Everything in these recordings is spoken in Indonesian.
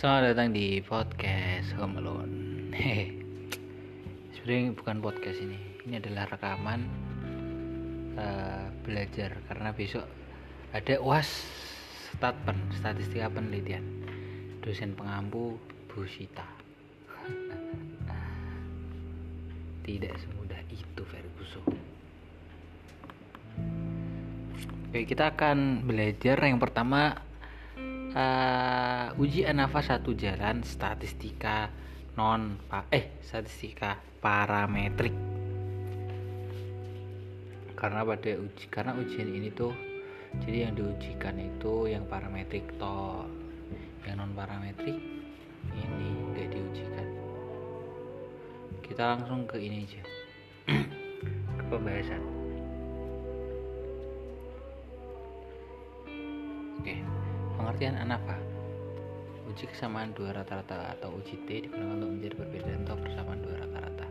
Selamat datang di podcast Home Alone. Sebenarnya bukan podcast ini. Ini adalah rekaman uh, belajar karena besok ada UAS statpen statistika penelitian dosen pengampu Bu Sita. Tidak semudah itu Ferguson. Oke, kita akan belajar yang pertama uh, uji ANAFA satu jalan statistika non eh statistika parametrik. Karena pada uji karena ujian ini tuh jadi yang diujikan itu yang parametrik toh yang non parametrik ini enggak diujikan. Kita langsung ke ini aja. ke pembahasan. Oke, pengertian ANAFA Uji kesamaan dua rata-rata atau uji T digunakan untuk mencari perbedaan atau persamaan dua rata-rata.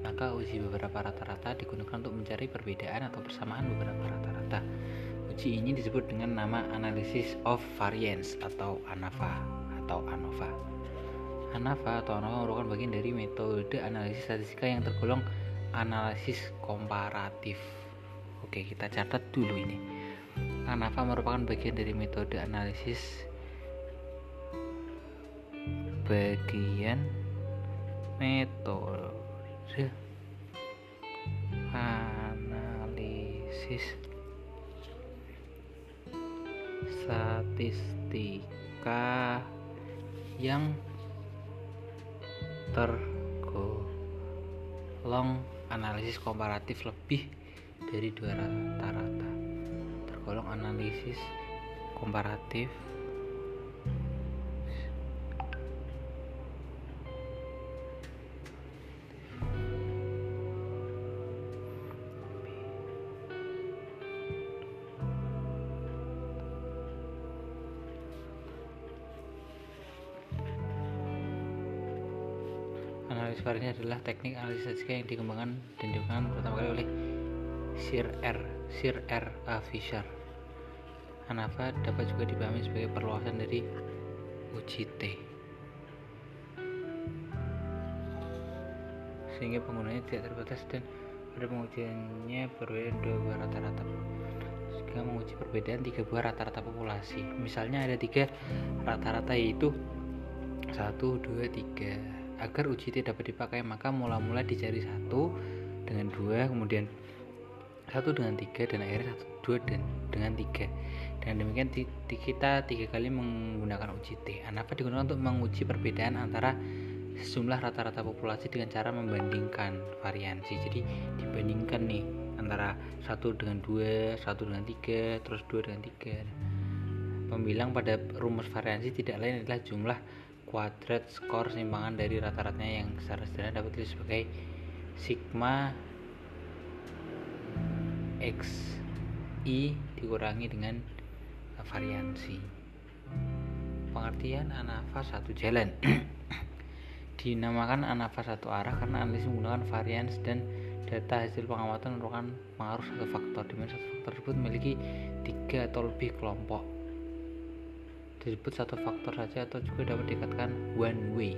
Maka uji beberapa rata-rata digunakan untuk mencari perbedaan atau persamaan beberapa rata-rata. Uji ini disebut dengan nama Analysis of Variance atau ANAFA atau ANOVA. ANAFA atau ANOVA merupakan bagian dari metode analisis statistika yang tergolong analisis komparatif. Oke, kita catat dulu ini. ANAFA merupakan bagian dari metode analisis bagian metode analisis statistika yang tergolong analisis komparatif lebih dari dua rata-rata tergolong analisis komparatif Analisis varian adalah teknik analisis statistika yang dikembangkan dan dikembangkan pertama kali oleh Sir R. Sir R. Fisher. ANAFA dapat juga dipahami sebagai perluasan dari uji T. Sehingga penggunanya tidak terbatas dan pada pengujiannya berbeda dua buah rata-rata. Jika menguji perbedaan tiga buah rata-rata populasi. Misalnya ada tiga rata-rata yaitu satu dua tiga. Agar uji T dapat dipakai maka mula-mula dicari satu dengan dua kemudian satu dengan tiga dan akhirnya satu dua dan dengan tiga dan demikian kita tiga kali menggunakan uji T. Kenapa digunakan untuk menguji perbedaan antara sejumlah rata-rata populasi dengan cara membandingkan variansi? Jadi dibandingkan nih antara satu dengan dua satu dengan tiga terus dua dengan tiga. Pembilang pada rumus variansi tidak lain adalah jumlah kuadrat skor simpangan dari rata-ratanya yang secara sederhana dapat ditulis sebagai sigma x i dikurangi dengan variansi. Pengertian anafa satu jalan. Dinamakan anafa satu arah karena analisis menggunakan varians dan data hasil pengamatan merupakan pengaruh satu faktor di mana satu faktor tersebut memiliki tiga atau lebih kelompok. Disebut satu faktor saja atau juga dapat dikatakan one way.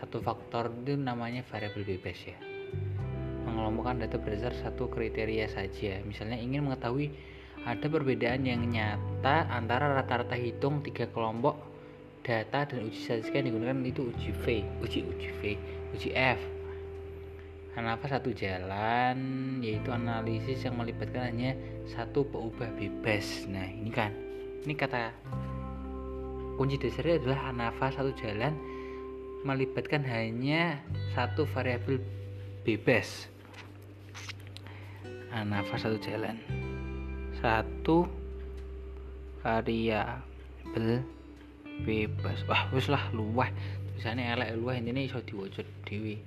Satu faktor itu namanya variabel bebas ya. Mengelompokkan data berdasar satu kriteria saja. Misalnya ingin mengetahui ada perbedaan yang nyata antara rata-rata hitung tiga kelompok data dan uji statistika yang digunakan itu uji V, uji uji V, uji F. Kenapa satu jalan yaitu analisis yang melibatkan hanya satu pengubah bebas. Nah ini kan, ini kata kunci dasarnya adalah ANAFA satu jalan melibatkan hanya satu variabel bebas. ANAFA satu jalan satu variabel bebas. Wah wis lah luwah tulisannya elek luwah ini iso diwaca dewi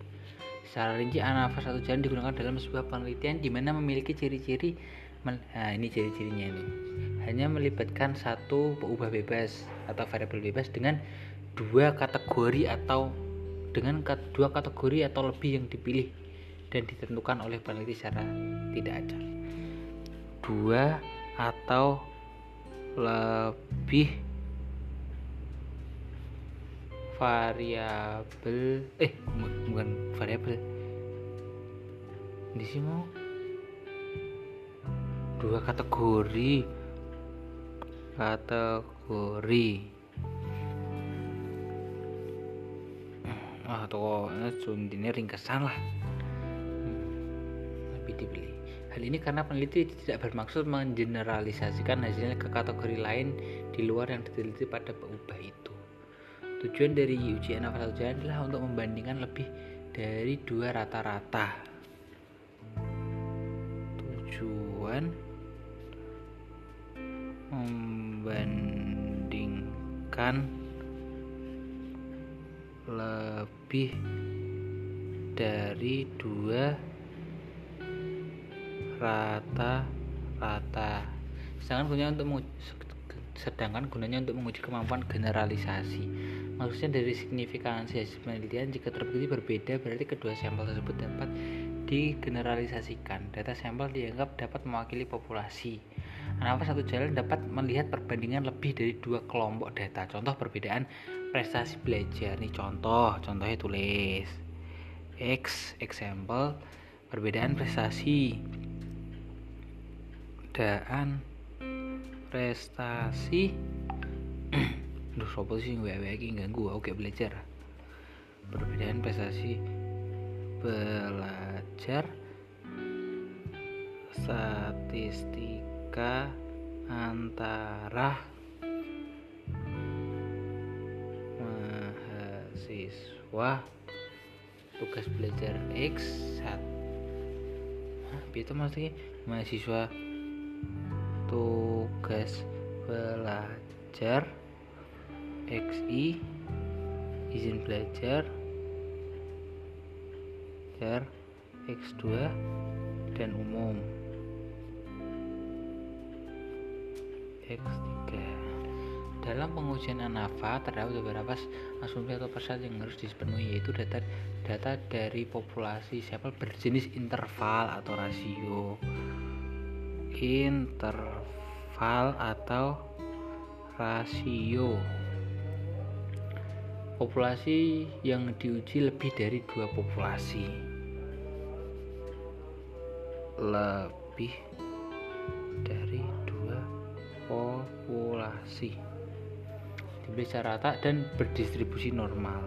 secara rinci anafa satu jalan digunakan dalam sebuah penelitian di mana memiliki ciri-ciri nah ini ciri-cirinya ini. Hanya melibatkan satu pengubah bebas atau variabel bebas dengan dua kategori atau dengan dua kategori atau lebih yang dipilih dan ditentukan oleh peneliti secara tidak acak dua atau lebih variabel eh bukan variabel. Di sini mau? Dua kategori. Kategori. Ah toko ini ringkesan lah. Hmm, lebih dibeli hal ini karena peneliti tidak bermaksud mengeneralisasikan hasilnya ke kategori lain di luar yang diteliti pada ubah itu. Tujuan dari ujian nafas ujian adalah untuk membandingkan lebih dari dua rata-rata. Tujuan membandingkan lebih dari dua rata-rata sedangkan gunanya untuk sedangkan gunanya untuk menguji kemampuan generalisasi. Maksudnya dari signifikansi hasil penelitian jika terbukti berbeda berarti kedua sampel tersebut dapat digeneralisasikan. Data sampel dianggap dapat mewakili populasi. Kenapa satu jalan dapat melihat perbandingan lebih dari dua kelompok data? Contoh perbedaan prestasi belajar. Nih contoh, contohnya tulis. X example. Perbedaan prestasi perbedaan prestasi. Duh, sopo sih gue iki ganggu oke belajar. Perbedaan prestasi belajar statistik mereka antara mahasiswa tugas belajar X satu itu maksudnya mahasiswa tugas belajar. XI izin belajar. X2 dan umum. X3 dalam pengujian ANAVA terdapat beberapa asumsi atau persyarat yang harus dipenuhi yaitu data data dari populasi sampel berjenis interval atau rasio interval atau rasio. Populasi yang diuji lebih dari dua populasi. Lebih populasi. Dibeli secara rata dan berdistribusi normal.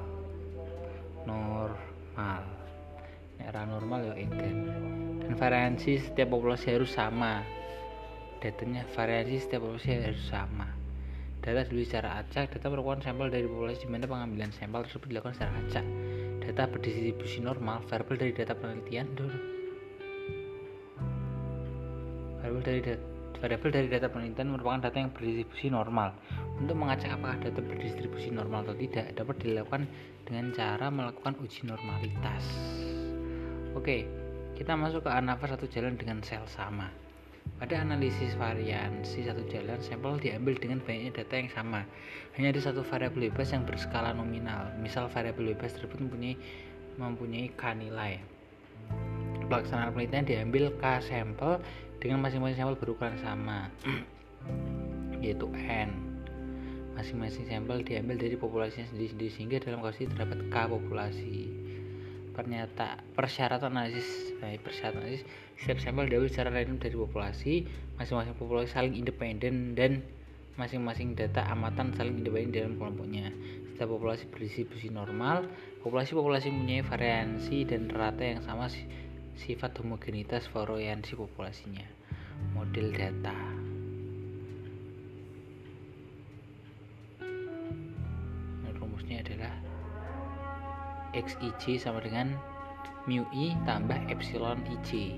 Normal era normal ya enggak dan variansi setiap populasi harus sama. Datanya variasi setiap populasi harus sama. Data dibeli secara acak data merupakan sampel dari populasi di mana pengambilan sampel tersebut dilakukan secara acak. Data berdistribusi normal variabel dari data penelitian dulu variabel dari data Variabel dari data penelitian merupakan data yang berdistribusi normal. Untuk mengacak apakah data berdistribusi normal atau tidak, dapat dilakukan dengan cara melakukan uji normalitas. Oke, kita masuk ke ANAVA satu jalan dengan sel sama. Pada analisis variansi satu jalan, sampel diambil dengan banyaknya data yang sama. Hanya ada satu variabel bebas yang berskala nominal. Misal variabel bebas tersebut mempunyai mempunyai k nilai. Pelaksanaan penelitian diambil k sampel dengan masing-masing sampel berukuran sama yaitu n masing-masing sampel diambil dari populasinya sendiri-sendiri sehingga dalam kasus terdapat k populasi ternyata persyaratan analisis nah, persyaratan analisis setiap sampel diambil secara random dari populasi masing-masing populasi saling independen dan masing-masing data amatan saling independen dalam kelompoknya. Setiap populasi berdistribusi normal populasi-populasi mempunyai variansi dan rata yang sama sifat homogenitas variansi populasinya. Model data xij sama dengan mu i tambah epsilon ij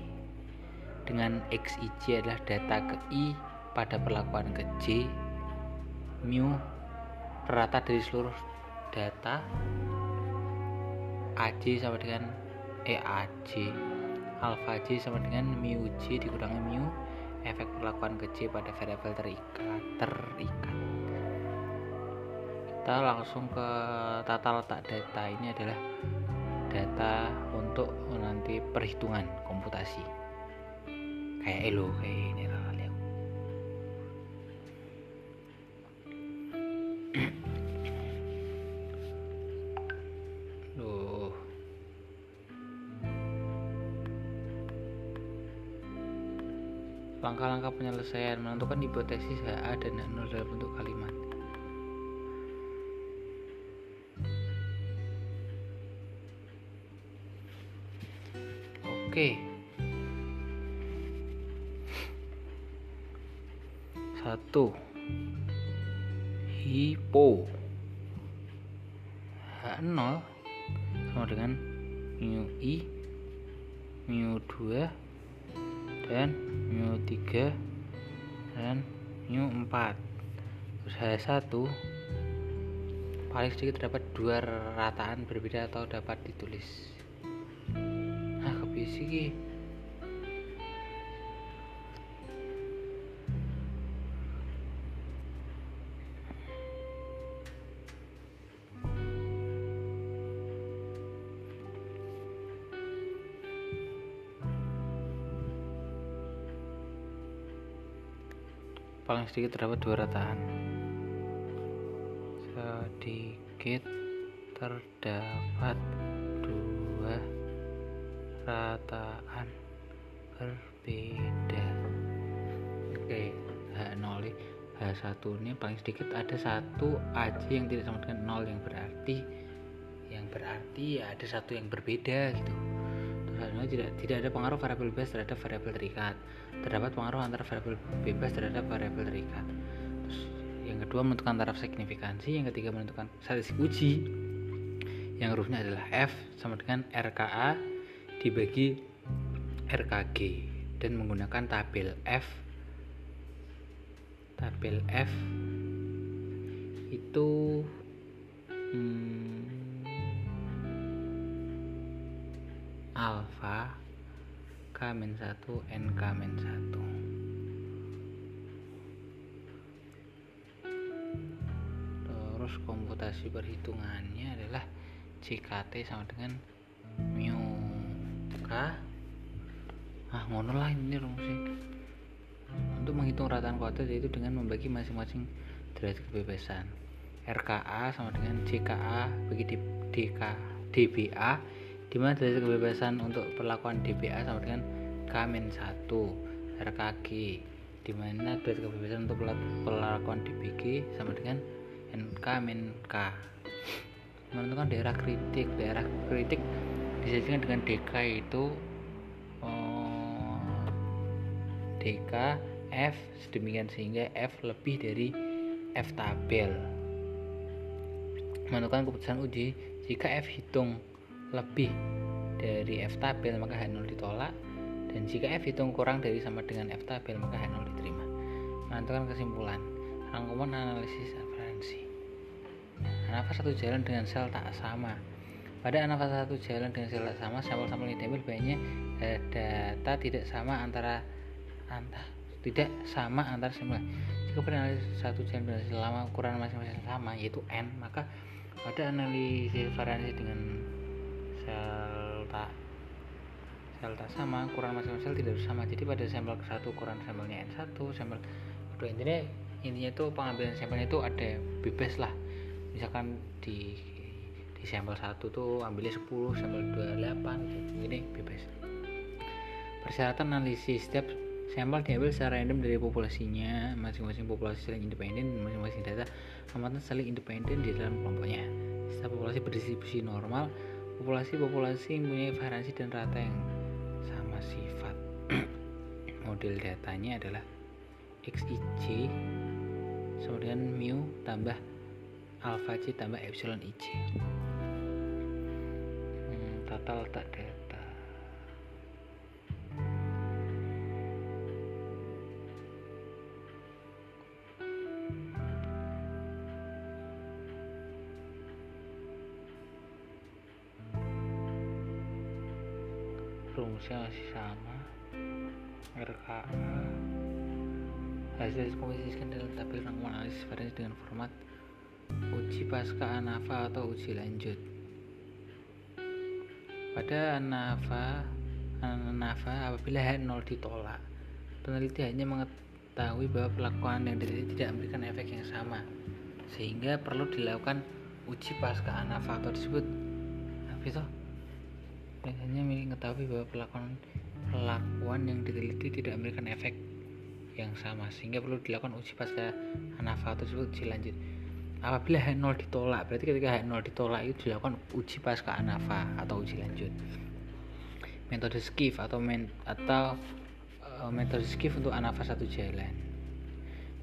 dengan xij adalah data ke i pada perlakuan ke j mu rata dari seluruh data aj sama dengan eaj alpha j sama dengan mu j dikurangi mu efek perlakuan ke j pada variabel terikat terikat kita langsung ke tata letak data ini adalah data untuk nanti perhitungan komputasi kayak elo kayak ini lah Duh. Langkah-langkah penyelesaian menentukan hipotesis A dan HNO dalam bentuk kalimat. Oke. Satu. Hipo. H0 sama dengan mu i mu 2 dan mu 3 dan mu 4 terus H1 paling sedikit terdapat dua rataan berbeda atau dapat ditulis kebisi paling sedikit terdapat dua rataan sedikit terdapat rataan berbeda. Oke H0 H1 ini paling sedikit ada satu aja yang tidak sama dengan nol yang berarti yang berarti ya ada satu yang berbeda gitu. Terus tidak tidak ada pengaruh variabel bebas terhadap variabel terikat. Terdapat pengaruh antara variabel bebas terhadap variabel terikat. Terus yang kedua menentukan taraf signifikansi yang ketiga menentukan statistik uji. Yang hurufnya adalah F sama dengan RKA dibagi RKG dan menggunakan tabel F. Tabel F itu hmm, alfa K min 1 NK min 1 terus komputasi perhitungannya adalah CKT sama dengan mu K ah ngono lah ini sih. Untuk menghitung rataan kuadrat yaitu dengan membagi masing-masing derajat kebebasan. RKA sama dengan JKA bagi DK DBA di mana derajat kebebasan untuk perlakuan DBA sama dengan K-1 RKG di mana derajat kebebasan untuk perlakuan DBG sama dengan NK-K menentukan daerah kritik daerah kritik disajikan dengan DK itu oh, DK F sedemikian sehingga F lebih dari F tabel. Menentukan keputusan uji jika F hitung lebih dari F tabel maka H0 ditolak. Dan jika F hitung kurang dari sama dengan F tabel maka H0 diterima. Menentukan kesimpulan rangkuman analisis referensi anafas satu jalan dengan sel tak sama pada anafas satu jalan dengan sel tak sama sampel-sampel yang diambil banyak data tidak sama antara antara tidak sama antara sampel jika pada analisis satu jalan dengan sel lama ukuran masing-masing sama yaitu n. Maka pada analisis variasi dengan sel tak sel tak sama ukuran masing-masing tidak sama. Jadi pada sampel ke satu ukuran sampelnya n1 sampel kedua. Intinya intinya itu pengambilan sampelnya itu ada bebas lah. Misalkan di di sampel satu tuh ambilnya 10 sampel 28 gitu. bebas. Persyaratan analisis setiap sampel diambil secara random dari populasinya masing-masing populasi saling independen masing-masing data amatan saling independen di dalam kelompoknya. Setiap populasi berdistribusi normal populasi-populasi mempunyai variasi dan rata yang sama sifat. Model datanya adalah XIJ dengan mu tambah alpha C tambah epsilon IJ tata letak data rumusnya masih sama. RKA hasil komposisikan dalam tabel rangkuman analisis dengan format uji pasca ANAVA atau uji lanjut pada ANAVA ANAVA apabila H0 ditolak peneliti hanya mengetahui bahwa pelakuan yang diteliti tidak memberikan efek yang sama sehingga perlu dilakukan uji pasca ANAVA atau disebut apa hanya mengetahui bahwa pelakuan pelakuan yang diteliti tidak memberikan efek yang sama sehingga perlu dilakukan uji pasca anafa tersebut. Uji lanjut apabila H0 ditolak berarti ketika H0 ditolak itu dilakukan uji pasca anafa atau uji lanjut. Metode skiff atau men, atau uh, metode skiff untuk anafa satu jalan.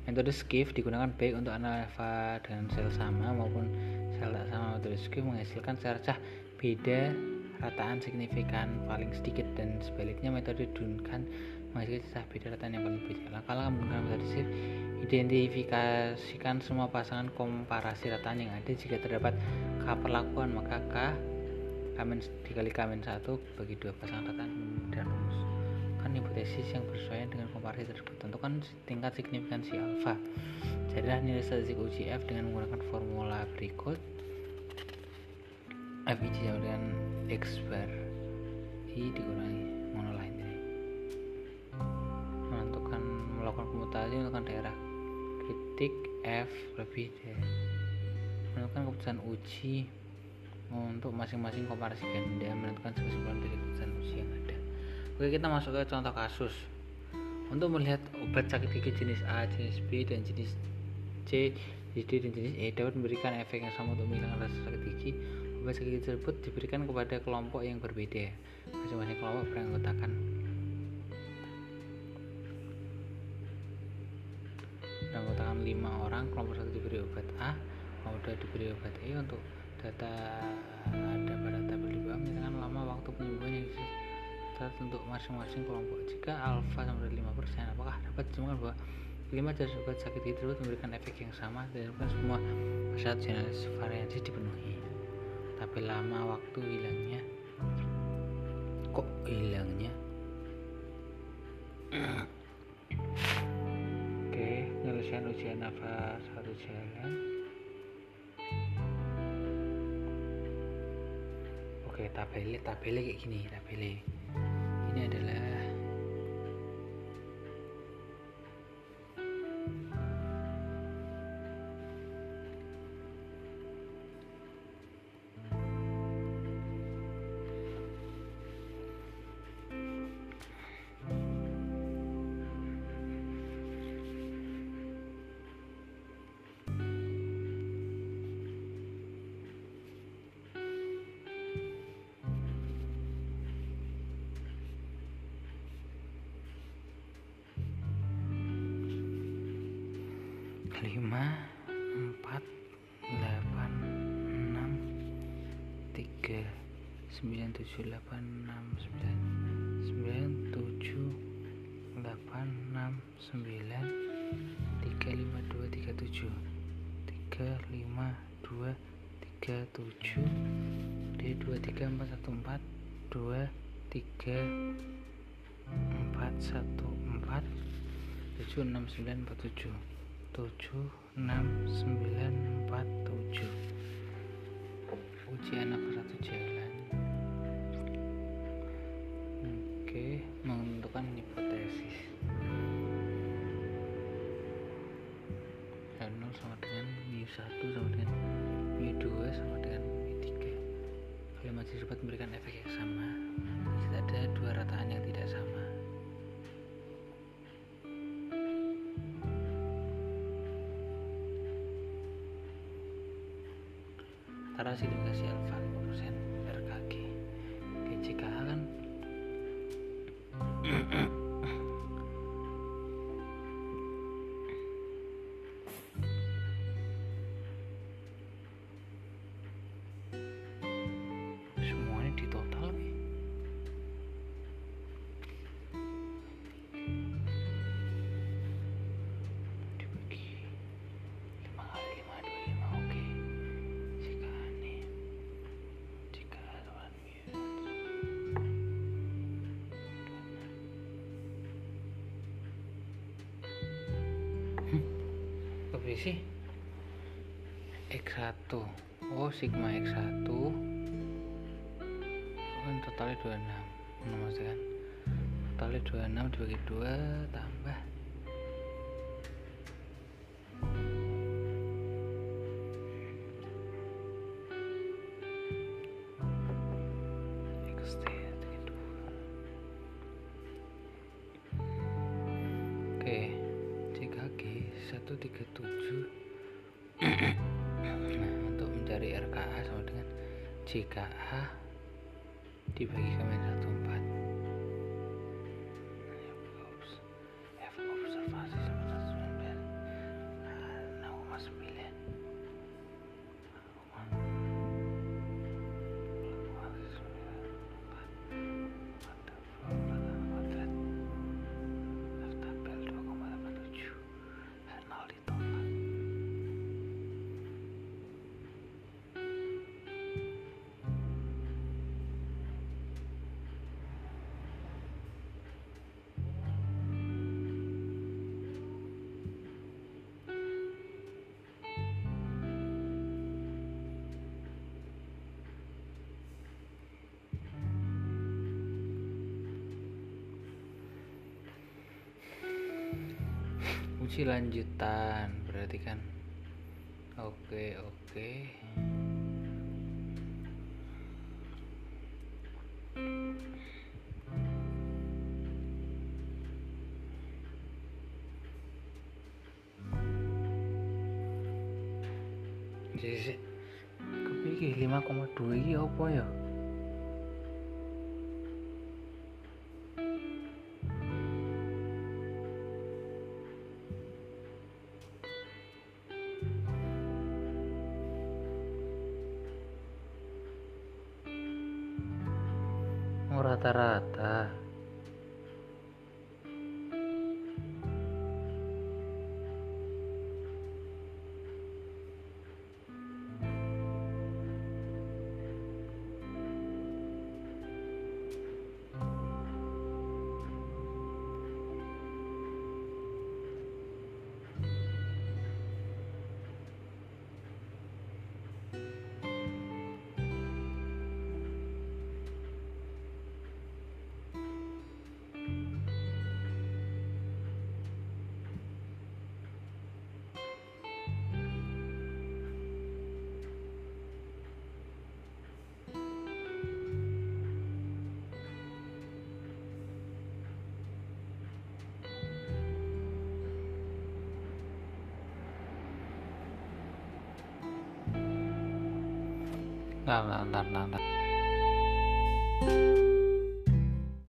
Metode skiff digunakan baik untuk anafa dengan sel sama maupun sel tak sama. Metode skiff menghasilkan secara beda rataan signifikan paling sedikit dan sebaliknya metode Duncan menghasilkan cecah beda rataan yang paling beda langkah-langkah menggunakan metode skiff identifikasikan semua pasangan komparasi rataan yang ada. Jika terdapat K perlakuan maka K Kamen dikali Kamen satu bagi dua pasangan rataan dan rumus kan hipotesis yang bersesuaian dengan komparasi tersebut. Tentukan tingkat signifikansi alfa jadilah nilai statistik uji F dengan menggunakan formula berikut. F sama X bar I dikurangi melakukan komutasi menentukan daerah kritik F lebih dari menentukan keputusan uji untuk masing-masing komparasi ganda menentukan kesimpulan dari keputusan uji yang ada. Oke kita masuk ke contoh kasus. Untuk melihat obat sakit gigi jenis A, jenis B, dan jenis C, jenis D, dan jenis E dapat memberikan efek yang sama untuk menghilangkan rasa sakit gigi. Obat sakit gigi tersebut diberikan kepada kelompok yang berbeda. Masing-masing kelompok beranggotakan beranggotakan lima orang kelompok satu diberi obat A kelompok dua diberi obat E untuk data ada pada tabel di bawah misalkan lama waktu penyembuhan yang dicatat untuk masing-masing kelompok jika alfa sama dari 5% apakah dapat ditemukan bahwa kelima jenis obat sakit tersebut memberikan efek yang sama dan semua syarat jenis variasi dipenuhi? Tapi lama waktu hilangnya kok hilangnya ujian nafas satu jalan. Oke tabelnya tabelnya kayak gini tabelnya ini adalah lima empat delapan enam tiga sembilan tujuh delapan enam sembilan sembilan tujuh delapan enam sembilan tiga lima dua tiga tujuh tiga lima dua tiga tujuh D dua tiga empat satu empat dua tiga empat satu empat tujuh enam sembilan empat tujuh tujuh enam sembilan empat tujuh. Ujian apa antara signifikasi alfa X1 oh sigma X1 kan totalnya 26 nah, maksudnya kan? Totalnya 26 dibagi 2 tambah. XT dibagi 2 oke 137 mencari RKA sama dengan JKA dibagi ke min 14 uji lanjutan berarti kan? Oke oke. Jadi kepikir 5,2 ini apa ya Nggak, ntar, ntar, ntar.